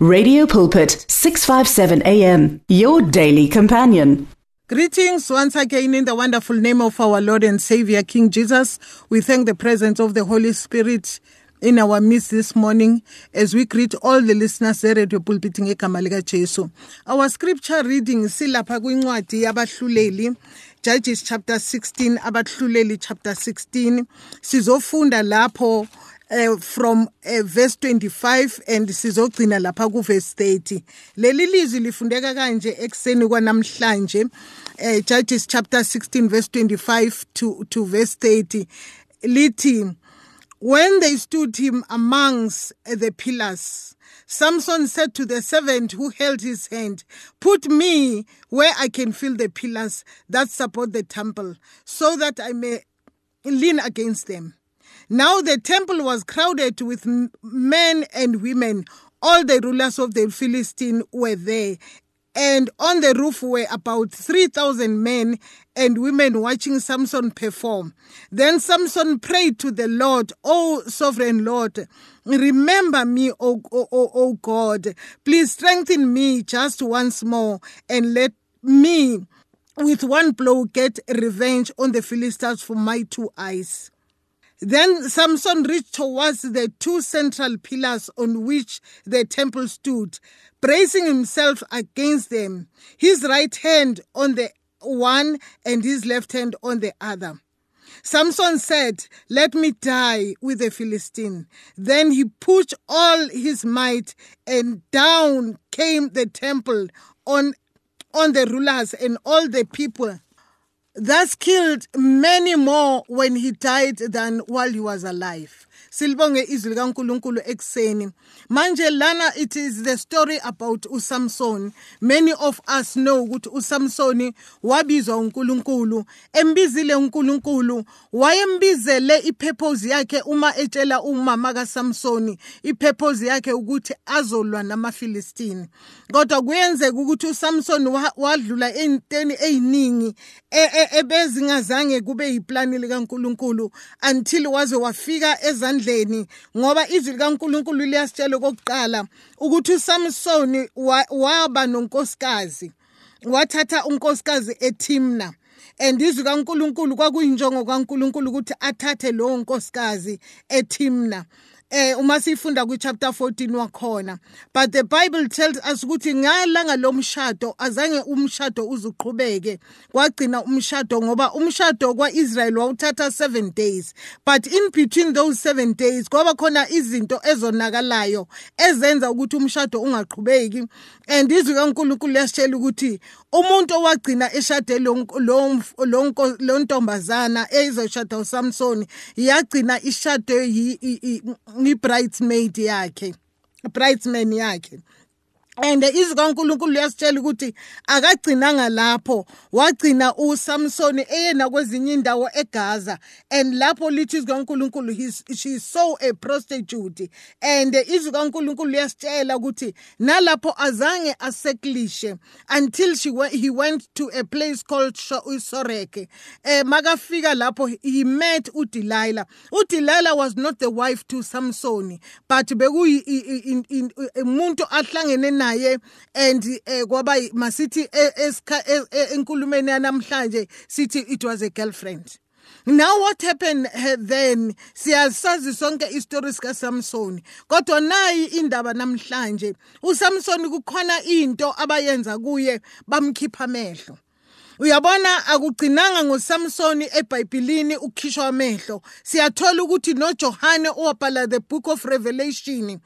Radio Pulpit 657 AM your daily companion. Greetings once again in the wonderful name of our Lord and Savior King Jesus. We thank the presence of the Holy Spirit in our midst this morning as we greet all the listeners eRadio Pulpit ngegama lika Jesu. Our scripture reading silapha kwincwadi yabahluleli Judges chapter 16 abahluleli chapter 16 sizofunda lapho uh, from uh, verse 25 and sizogcina lapha ku verse 30 leli lizwi lifundeka kanje ekseni kwanamhlanje uh, Judges chapter 16 verse 25 to to verse 30 lithi when they stood him amongst the pillars Samson said to the servant who held his hand, Put me where I can feel the pillars that support the temple, so that I may lean against them. Now the temple was crowded with men and women. All the rulers of the Philistine were there. And on the roof were about 3,000 men and women watching Samson perform. Then Samson prayed to the Lord, O sovereign Lord, remember me, O, o, o, o God. Please strengthen me just once more and let me, with one blow, get revenge on the Philistines for my two eyes. Then Samson reached towards the two central pillars on which the temple stood, bracing himself against them, his right hand on the one and his left hand on the other. Samson said, Let me die with the Philistine. Then he pushed all his might, and down came the temple on, on the rulers and all the people thus killed many more when he died than while he was alive silibonge izwi likaNkuluNkulu ekseni manje lana it is the story about uSamson. Many of us know ukuthi uSamson wabizwa uNkulunkulu embizile uNkulunkulu wayembizele ipurpose yakhe uma etshela umama kaSamson ipurpose yakhe ukuthi azolwa namaFilistini. Kodwa kuyenzeka ukuthi uSamson wadlula enteni eziningi e, e, ebezingazange kube yiplani likaNkulunkulu until waze wafika ezandleni endleni ngoba izwi likaNkuluNkulu liyasitshela okokuqala ukuthi uSamson waba nonkosikazi wathatha unkosikazi eTimna and izwi kaNkuluNkulu kwakuyinjongo kaNkuluNkulu ukuthi athathe lowo nkosikazi eTimna eh uma sifunda ku chapter 14 wakhona. But the bible tells us ukuthi ngalanga lomshado azange umshado uzuqhubeke. Kwagcina umshado ngoba umshado kwaIsrael wawuthatha 7 days. But in between those 7 days kwaba khona izinto ezonakalayo ezenza ukuthi umshado ungaqhubeki. And izwi kaNkuluNkulu yasitshela ukuthi umuntu owagcina eshade lo lo ntombazana eyizoshada uSamson yagcina ishade ngibridesmaid yakhe bridesman yakhe. And izwi kaNkuluNkulu liyasitshela ukuthi akagcinanga lapho. Wagcina uSamson eyena kwezinye indawo eGaza and lapho lithi izwi kaNkuluNkulu she saw a prostitute. And izwi kaNkuluNkulu liyasitshela ukuthi nalapho azange aseklishe until she he went to a place called Sorek eh makafika lapho he met uDelilah. uDelilah was not the wife to Samson but bekuyi umuntu ahlangene naye naye and eh, kwaba masithi enkulumeni yanamhlanje sithi it was a girlfriend. Now what happened uh, then? Siyasazi sonke istory sika Samson kodwa nayi indaba namhlanje uSamson kukhona into abayenza kuye bamkhipha amehlo. Uyabona akugcinanga ngoSamson eBhayibhelini ukhishwa amehlo siyathola ukuthi noJohane owabhala the book of Revelation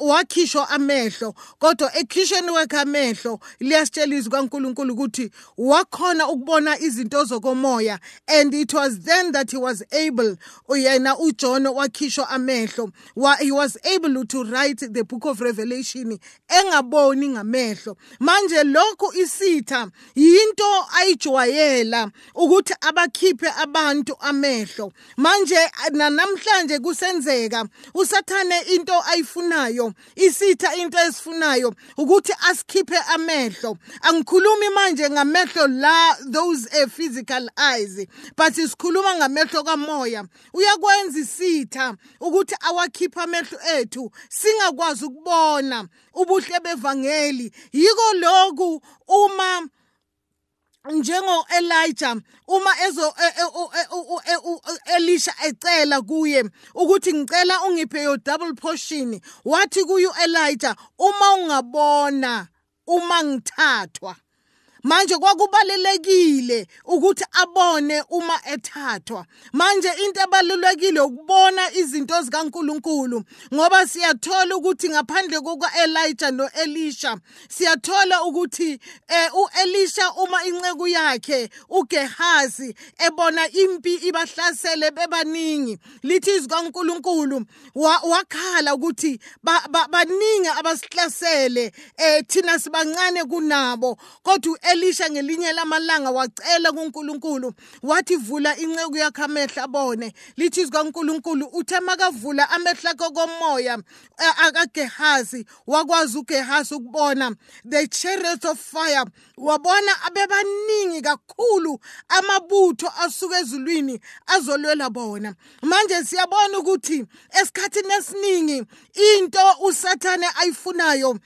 wakhishwa amehlo. Kodwa ekhishweni wakhe amehlo liyasitshela izwi kaNkuluNkulu ukuthi wakhona ukubona izinto zokomoya and it was then that he was able uyena uJohn wakhishwa amehlo. He was able to write the book of Revelation engaboni ngamehlo. Manje lokhu isitha yinto ayijwayela ukuthi abakhiphe abantu amehlo. Manje namhlanje kusenzeka usathane into ayifunayo isitha into esifunayo ukuthi asikhiphe amehlo. Angikhulumi manje ngamehlo la those uh, physical eyes but sikhuluma ngamehlo kamoya. Uyakwenza isitha ukuthi awakhiphe amehlo ethu singakwazi ukubona ubuhle bevangeli. Yiko lokhu uma njengo Elijah uma ezo Elisha ecela kuye ukuthi ngicela ungiphe yo double portion. Wathi kuyu Elijah uma ungabona uma ngithathwa. Manje kwakubalekile ukuthi abone uma ethathwa. Manje into ebalulekile ukubona izinto zikaNkuluNkulu ngoba siyathola ukuthi ngaphandle kukaElijah noElisha siyathola ukuthi eh, uElisha uma inceku yakhe uGehazi ebona impi ibahlasele bebaningi lithi izikaNkuluNkulu wakhala ukuthi baningi abasihlasele eh thina sibancane kunabo. Kodwa Elisha ngelinye lamalanga wacela kuNkulunkulu wathi vula inceku yakhe amehlo abone. Lithi zikaNkulunkulu uthe makavula amehlo akhe komoya akaGehazi wakwazi uGehazi ukubona. The chariots of fire wabona abebaningi kakhulu amabutho asuka ezulwini azolwela bona. Manje siyabona ukuthi esikhathini esiningi into usathane ayifunayo.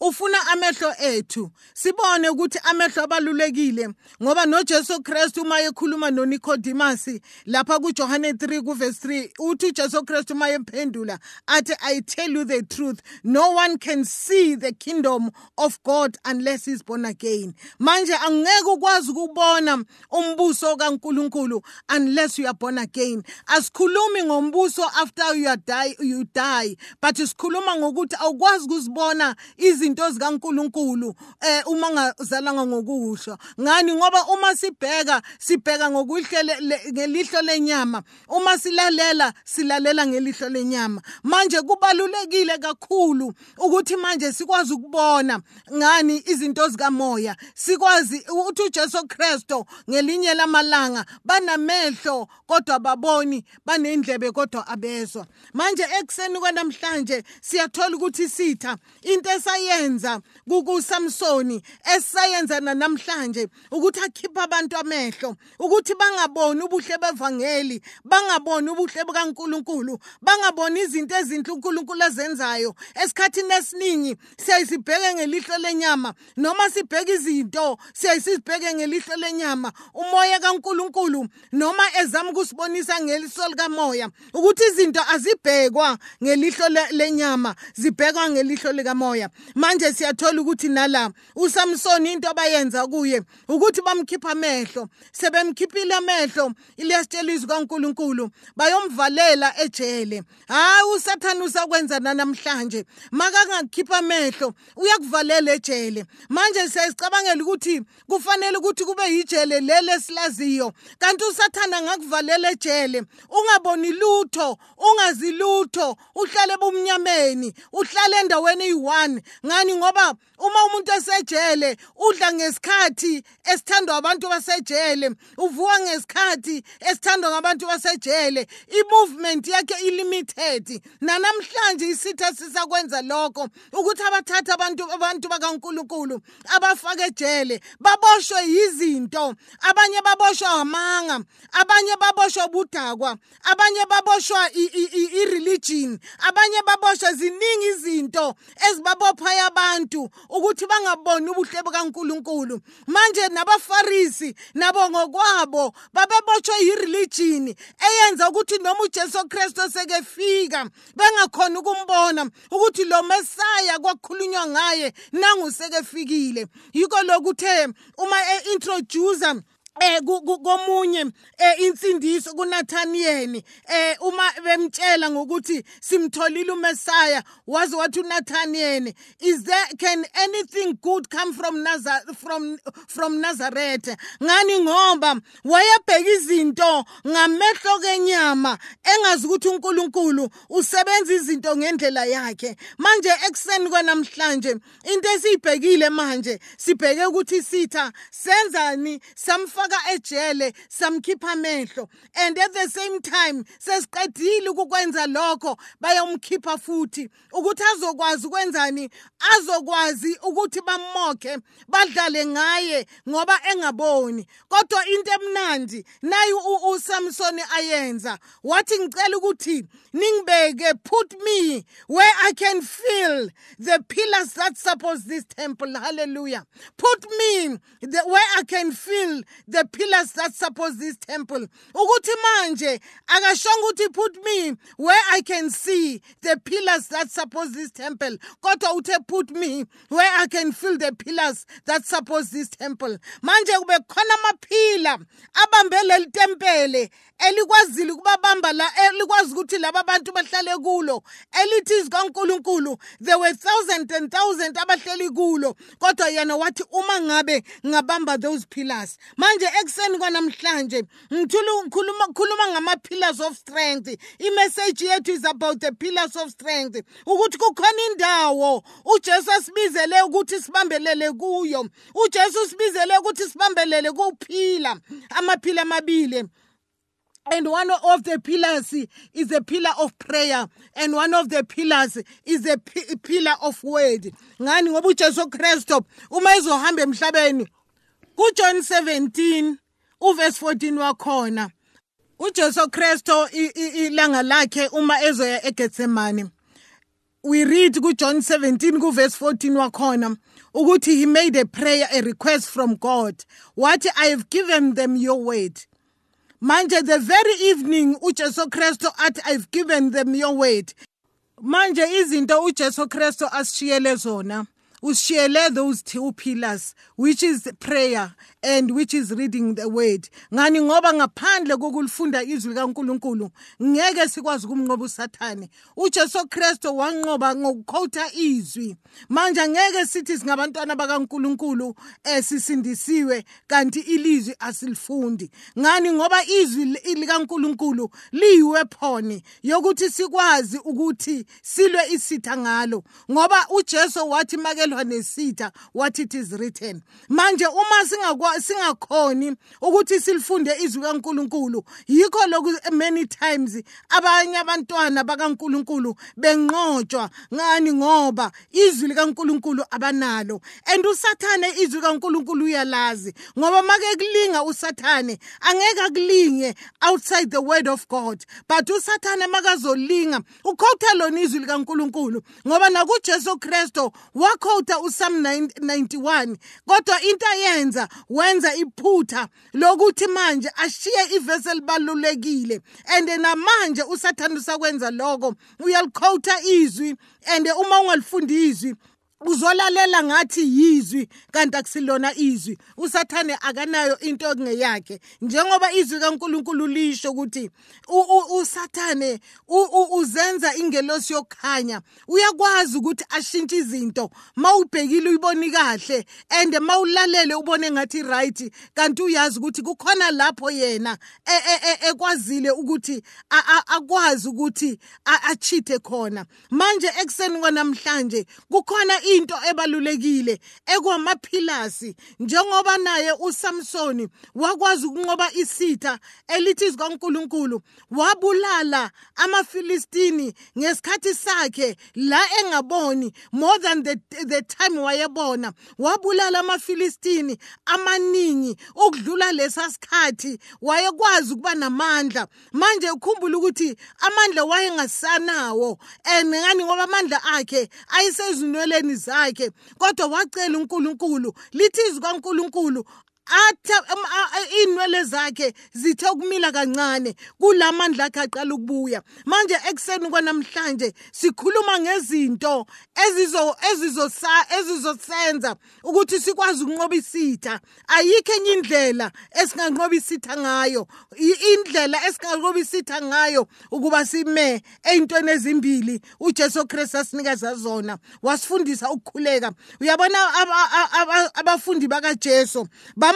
Ufuna amehlo ethu. Sibone ukuthi amehlo abalulekile ngoba noJesu Kristu uma ekhuluma noNicodemus lapha kuJohane 3 kuverse 3 uthi uJesu Kristu uma ephendula athi I tell you the truth no one can see the kingdom of God unless he's born again. Manje angeke ukwazi ukubona umbuso kaNkuluNkulu unless you are born again. Asikhulumi ngombuso after you die you die but sikhuluma ngokuthi awukwazi ukuzibona izinto izinto zikaNkuluNkulu eh uma ngazalanga ngokusho ngani? Ngoba uma sibheka sibheka ngokuhlele ngelihlo lenyama. Uma silalela silalela ngelihlo lenyama. Manje kubalulekile kakhulu ukuthi manje sikwazi ukubona ngani izinto zikamoya. Sikwazi ukuthi uJesu Kristo ngelinye lamalanga banamehlo kodwa baboni banendlebe kodwa abezwa. Manje ekseni kwanamhlanje siyathola ukuthi sitha. Into esayenza ayenza kukuSamsoni esayenza namhlanje ukuthi akhiphe abantu amehlo ukuthi bangaboni ubuhle bevangeli bangaboni ubuhle bukaNkuluNkulu bangaboni izinto ezinhle uNkulunkulu azenzayo esikhathini esiningi siyayisibheke ngelihlo lenyama noma sibheke izinto siyayisibheke ngelihlo lenyama. Umoya kaNkuluNkulu noma ezama ukusibonisa ngeliso likamoya ukuthi izinto azibhekwa ngelihlo lenyama zibhekwa ngelihlo likamoya. Manje siyathola ukuthi nala uSamson into abayenza kuye ukuthi bamkhipha amehlo. Sebemkhiphile amehlo iliyasitshela izwi kaNkuluNkulu bayomvalela ejele. Hayi usathana usakwenza namhlanje makangakhipha amehlo uyakuvalela ejele. Manje siyacabangela ukuthi kufanele ukuthi kube yijele lele silaziyo kanti usathana angakuvalela ejele ungaboni lutho ungazi lutho. Uhlale bumnyameni uhlale endaweni eyi-1 ngani ngoba uma umuntu esejele udla ngesikhathi esithandwa abantu basejele uvuka ngesikhathi esithandwa ngabantu basejele i-movement yakhe ilimited. Nanamhlanje isitha sisakwenza lokho ukuthi abathatha abantu abantu bakaNkuluNkulu abafake ejele baboshwe yizinto. Abanye baboshwa amanga abanye baboshwa budakwa abanye baboshwa i-religion abanye baboshwa ziningi izinto ezibabopha abantu ukuthi bangaboni ubuhle bukaNkuluNkulu. Manje nabafarisi nabo ngokwabo babebotshwe yireligion eyenza ukuthi noma uJesu Kristu sekefika bengakhona ukumbona ukuthi lo Messiah kwakhulunywa ngaye nangu sekefikile yiko lokuthe uma eintroduce eh komunye eh insindiso kuNathaniyeli eh uma bemtshela ngokuthi simtholile uMessiah wazi wathi uNathaniyeli is there can anything good come from Nazareth from from Nazareth? Ngani? Ngoba wayebheka izinto ngamehlo kenyama engazi ukuthi uNkulunkulu usebenza izinto ngendlela yakhe. Manje ekseni kwanamhlanje into esiyibhekile manje sibheke ukuthi sitha senzani? Samfaka samfaka ejele samkhipha amehlo and at the same time sesiqedile ukukwenza lokho bayomkhipha futhi ukuthi azokwazi ukwenzani azokwazi ukuthi bamokhe badlale ngaye ngoba engaboni. Kodwa into emnandi nayi uSamson ayenza wathi ngicela ukuthi ningibeke put me where I can feel the pillars that support this temple. Hallelujah. Put me the, where I can feel the pillars that support this temple. Ukuthi manje akashonga ukuthi put me where I can see the pillars that support this temple. Kodwa uthe put me where I can feel the pillars that support this temple. Manje kube khona amaphila abambe leli tempele elikwazile ukubabamba la elikwazi ukuthi laba bantu bahlale kulo elithi izikaNkuluNkulu there were thousands and thousands abahleli kulo. Kodwa yena wathi uma ngabe ngabamba those pillars manje ekuseni kwanamhlanje ngikhuluma khuluma ngama pillars of strength. Imessage yethu is about the pillars of strength. Ukuthi kukhona indawo uJesu asibizele ukuthi sibambelele kuyo. uJesu sibizele ukuthi sibambelele kuphila amaphila amabili. And one of the pillars is the pillar of prayer and one of the pillars is the pillar of word. Ngani? Ngoba uJesu Kristo uma ezohamba emhlabeni kuJohn 17 uverse 14 wakhona uJesu Kristo ilanga lakhe uma ezoya eGetsemane we read kuJohn 17 kuverse 14 wakhona ukuthi he made a prayer a request from God. What I have given them your word. Manje the very evening uJesu Kristo athi I've given them your word. Manje izinto uJesu Kristo asishiyele zona usishiyele those two pillars which is prayer and which is reading the word. Ngani? Ngoba ngaphandle kokulifunda izwi kaNkuluNkulu ngeke sikwazi ukumnqoba usathane. uJesu Kristo wanqoba ngokukhotha izwi. Manje ngeke sithi singabantwana bakaNkuluNkulu esisindisiwe kanti ilizwi asilifundi. Ngani? Ngoba izwi likaNkuluNkulu liyiwephoni yokuthi sikwazi ukuthi silwe isitha ngalo. Ngoba uJesu wathi makelwa nesitha what it is written. Manje uma singakhoni ukuthi silifunde izwi kaNkuluNkulu yikho lokhu many times abanye abantwana bakaNkuluNkulu benqotshwa ngani ngoba izwi likaNkuluNkulu abanalo. And usathane izwi kaNkuluNkulu uyalazi ngoba make kulinga usathane angeke akulinge outside the word of God. But usathane makazolinga ukhotha lona izwi likaNkuluNkulu ngoba nakuJesu Kristo wakhotha uPsalm 91 kodwa into ayenza wenza iphutha lokuthi manje ashiye ivesi elibalulekile and namanje usathanda usakwenza lokho. Uyalikhotha izwi and uma ungalifundi izwi uzolalela ngathi yizwi kanti akusilona izwi. Usathane akanayo into engeyakhe njengoba izwi kaNkuluNkulu lisho ukuthi usathane uzenza ingelosi yokukhanya uyakwazi ukuthi ashintshe izinto. Mawubhekile uyiboni kahle and mawulalele ubone ngathi right kanti uyazi ukuthi kukhona lapho yena ekwazile ukuthi akwazi ukuthi achithe khona. Manje ekseni kwanamhlanje kukhona into ebalulekile ekwamaphilasi njengoba naye uSamsoni wakwazi ukunqoba isitha elithi izikaNkuluNkulu wabulala amaFilistini ngesikhathi sakhe la engaboni more than the, the time wayebona. Wabulala amaFilistini amaningi ukudlula lesasikhathi wayekwazi ukuba namandla. Manje ukhumbula ukuthi amandla wayengasanawo and ngani? Ngoba amandla akhe ayisezinweleni zakhe. Kodwa wacela uNkulunkulu lithi izwi kaNkulunkulu atha um, iy'nwele zakhe zithe ukumila kancane kulamandla akhe aqala ukubuya. Manje ekuseni kwanamhlanje sikhuluma ngezinto ezizosenza ukuthi sikwazi ukunqoba isitha. Ayikho enye indlela esinganqoba isitha ngayo indlela esinganqoba isitha ngayo ukuba sime ey'ntweni ezimbili ujesu kristu asinikeza zona. Wasifundisa ukukhuleka. Uyabona aba- aba- aba- abafundi bakajesu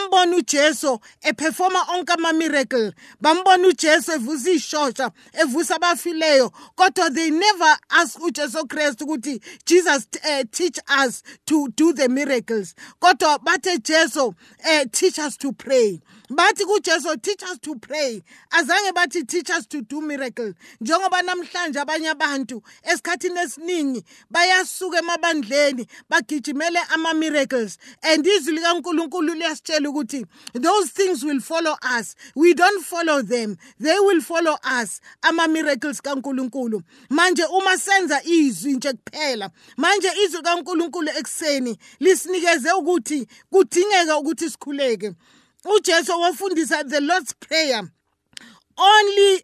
bambona ujesu eperforma onke ama-miracle. Bambona ujesu evusa iy'shosha evusa abafileyo. Kodwa they never ask ujesu kristu ukuthi jesus uh, teach us to do the miracles. Kodwa bathe jesu uh, teach us to pray. Bathi kujesu teach us to pray. Azange bathi teach us to do miracle. Njengoba namhlanje abanye abantu esikhathini esiningi bayasuka emabandleni bagijimele ama-miracles and izwi likankulunkulu liyasitshela ukuthi those things will follow us. We don't follow them. They will follow us. Ama-miracles kankulunkulu. Manje uma senza izwi nje kuphela manje izwi kankulunkulu ekuseni lisinikeze ukuthi kudingeka ukuthi sikhuleke. Ujesu wafundisa the lord's prayer only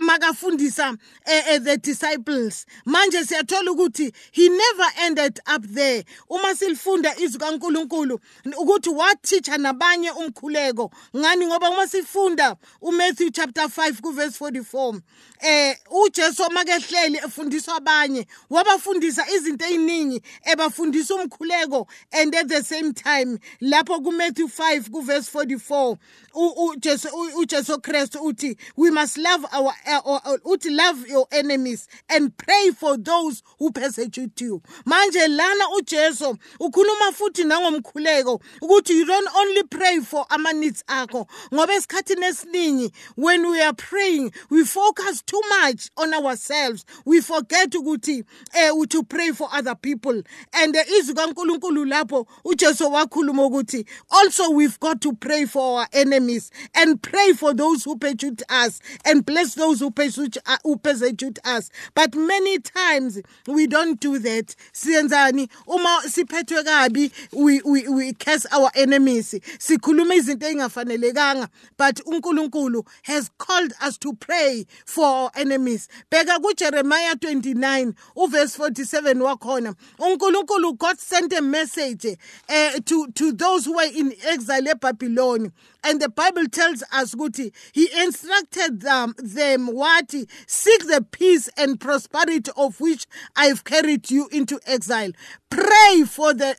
makafundisa eh, eh, the disciples. Manje siyathola ukuthi he never ended up there. Uma silifunda izwi kaNkuluNkulu ukuthi wateacher nabanye umkhuleko. Ngani? Ngoba uma sifunda uMatthew chapter 5 ku verse 44 eh uJesu makehleli efundisa abanye wabafundisa izinto eziningi ebafundisa umkhuleko and at the same time lapho ku Matthew 5 ku verse 44 u- uJesu uJesu Christ uthi we must love our uh, uh, uthi love your enemies and pray for those who persecute you. Manje lana uJesu ukhuluma futhi nangomkhuleko ukuthi you don't only pray for ama needs akho ngoba esikhathini esiningi when we are praying we focus too much on ourselves. We forget ukuthi eh to pray for other people. And izwi kaNkuluNkulu lapho uJesu wakhuluma ukuthi also we've got to pray for our enemies and pray for those who persecute us and bless those who persecute, uh, who persecute us. But many times we don't do that. Siyenzani uma siphethwe kabi we, we, we curse our enemies. Sikhuluma izinto ezingafanelekanga but uNkulunkulu has called us to pray for our enemies. Bheka kuJeremiah 29 uverse 47 wakhona. uNkulunkulu God sent a message uh, to to those who were in exile eBabylon and the bible tells us ukuthi he instructed them, them what seek the peace and prosperity of which i've carried you into exile pray for the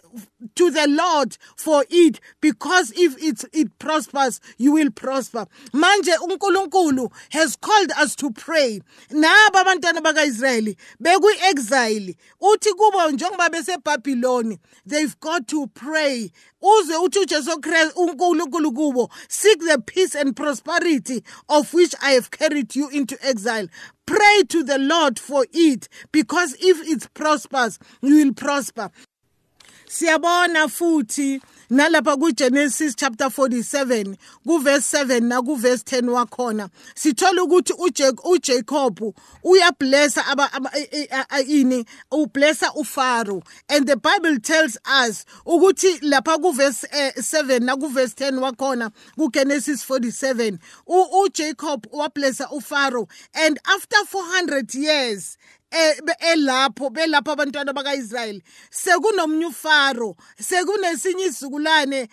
to the lord for it because if it, it prospers you will prosper. Manje unkulunkulu has called us to pray. Naba abantwana bakaisrayeli beku-exile. Uthi kubo njengoba besebhabhiloni they've got to pray. Uze uthi ujesu kristu unkulunkulu kubo seek the peace and prosperity of which i have carried you into exile pray to the lord for it because if it prospers you will prosper. Siyabona futhi nalapha kuGenesis chapter 47 kuverse 7 na kuverse 10 wakhona sithola ukuthi uJacob uyablessa aba ini ublessa uFaro. And the bible tells us ukuthi lapha kuverse 7 na kuverse 10 wakhona kuGenesis 47 uJacob wablessa uFaro. And after 400 years elapho belapho abantwana bakaIsrael sekunomnye uFaro sekunesinye isizukulwane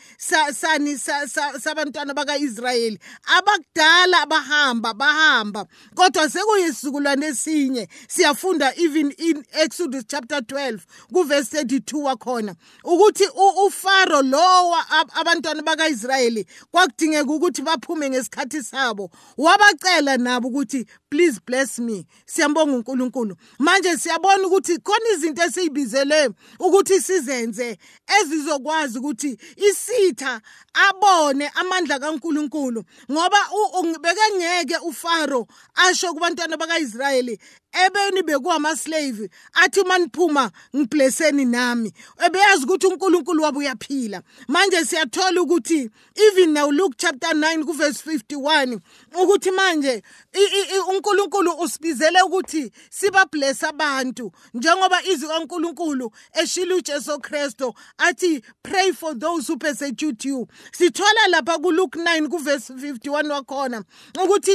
sani sabantwana bakaIsrael abakudala abahamba bahamba kodwa sekuyisizukulwane esinye. Siyafunda even in Exodus chapter 12 kuverse 32 wakhona ukuthi uFaro lo abantwana bakaIsrael kwakudingeka ukuthi baphume ngesikhathi sabo. Wabacela nabo ukuthi please bless me. Siyambonga uNkulunkulu. Manje siyabona ukuthi khona izinto esizibizele ukuthi sizenze ezizokwazi ukuthi isitha abone amandla kaNkulunkulu. Ngoba bekengeke uFaro asho kubantwana bakaIsrayeli ebeni bekuwama slave athi maniphuma ngiblesseni nami. Ebeyazi ukuthi uNkulunkulu wabo uyaphila. Manje siyathola ukuthi even now Luke chapter 9 ku verse 51 ukuthi manje uNkulunkulu usibizele ukuthi siba bless abantu njengoba izwi kaNkulunkulu eshila uJesu Kristo athi pray for those who persecute you. Sithola lapha ku Luke 9 ku verse 51 wakhona ukuthi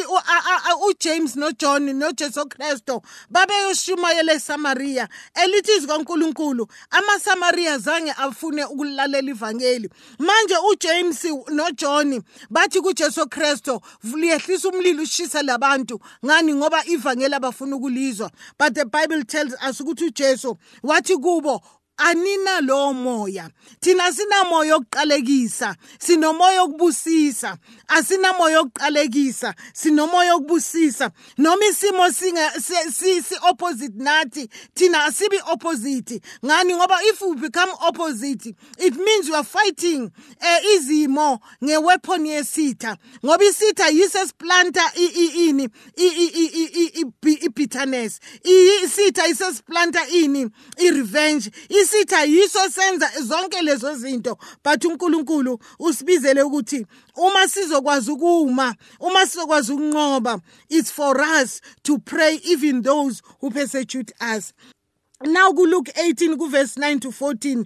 uJames noJohn noJesu Kristo babeyoshumayela eSamaria elithi izwi kaNkulunkulu amaSamaria zange afune ukulalela ivangeli. Manje uJames noJohn bathi kuJesu Kristo liyehlisa umlilo ushisa labantu. Ngani? Ngoba ivangeli abafuna ukulizwa. But the bible tells us ukuthi uJesu wathi kubo anina lo moya thina sinamoya okuqalekisa sinomoya okubusisa asinamoya okuqalekisa sinomoya okubusisa noma isimo si, si opposite nathi thina asibi opposite. Ngani? Ngoba if we become opposite it means we are fighting eh, izimo ngeweapon yesitha. Ngoba isitha yiso esiplanta ini i-bitterness isitha isesiplanta ini i-revenge isitha yiso senza zonke lezo zinto but uNkulunkulu usibizele ukuthi uma sizokwazi ukuma uma sizokwazi ukunqoba it's for us to pray even those who persecute us. Now kuLuke 18 kuverse 9 to 14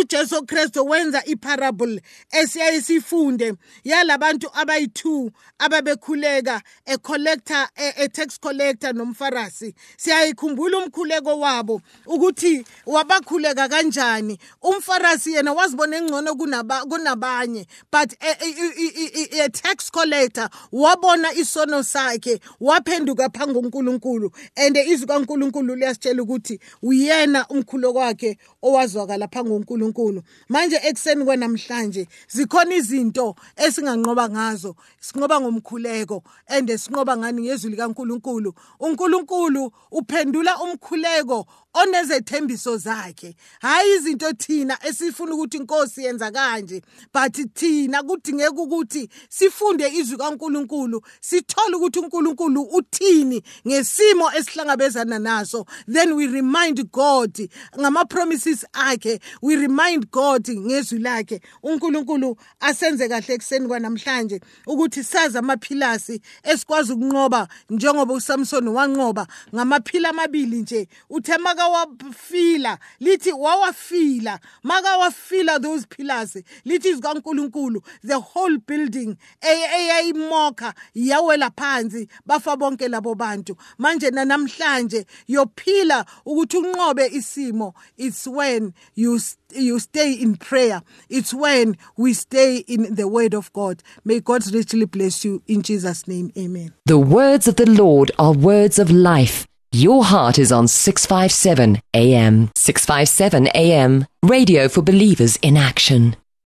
uJesu Kristu wenza iparable esiyayisifunde yalabantu abayi2 ababekhuleka a collector a tax collector nomfarisi siyayikhumbula umkhuleko wabo ukuthi wabakhuleka kanjani. Umfarisi yena wazibona engcono kunaba kunabanye but a, a, a, a tax collector wabona isono sakhe waphenduka phansi kuNkulunkulu and izwi kaNkulunkulu liyasitshela ukuthi uyena umkhulo kwakhe owazwakala phambi koNkulunkulu manje ekseni kwanamhlanje zikhona izinto esinganqoba ngazo sinqoba ngomkhuleko and sinqoba ngani ngezwi likaNkulunkulu? uNkulunkulu uphendula umkhuleko onezethembiso zakhe. Hayi izinto thina esifuna ukuthi inkosi yenza kanje but thina kudingeka ukuthi sifunde izwi kaNkuluNkulu sithole ukuthi uNkulunkulu uthini ngesimo esihlangabezana naso then we remind God ngama promises akhe. We remind God ngezwi lakhe. uNkulunkulu asenze kahle ekseni kwanamhlanje ukuthi sazi amaphilasi esikwazi ukunqoba njengoba uSamson wanqoba. Ngamaphila amabili nje uthe maka wafila lithi wawafila maka wafila those pillars lithi izikaNkuluNkulu the whole building eyayimoka yawela phansi bafa bonke labo bantu. Manje namhlanje yophila ukuthi unqobe isimo it's when you you stay in prayer it's when we stay in the word of God may God richly bless you in Jesus name amen the words of the Lord are words of life Your heart is on 657 AM. 657 AM. Radio for believers in action.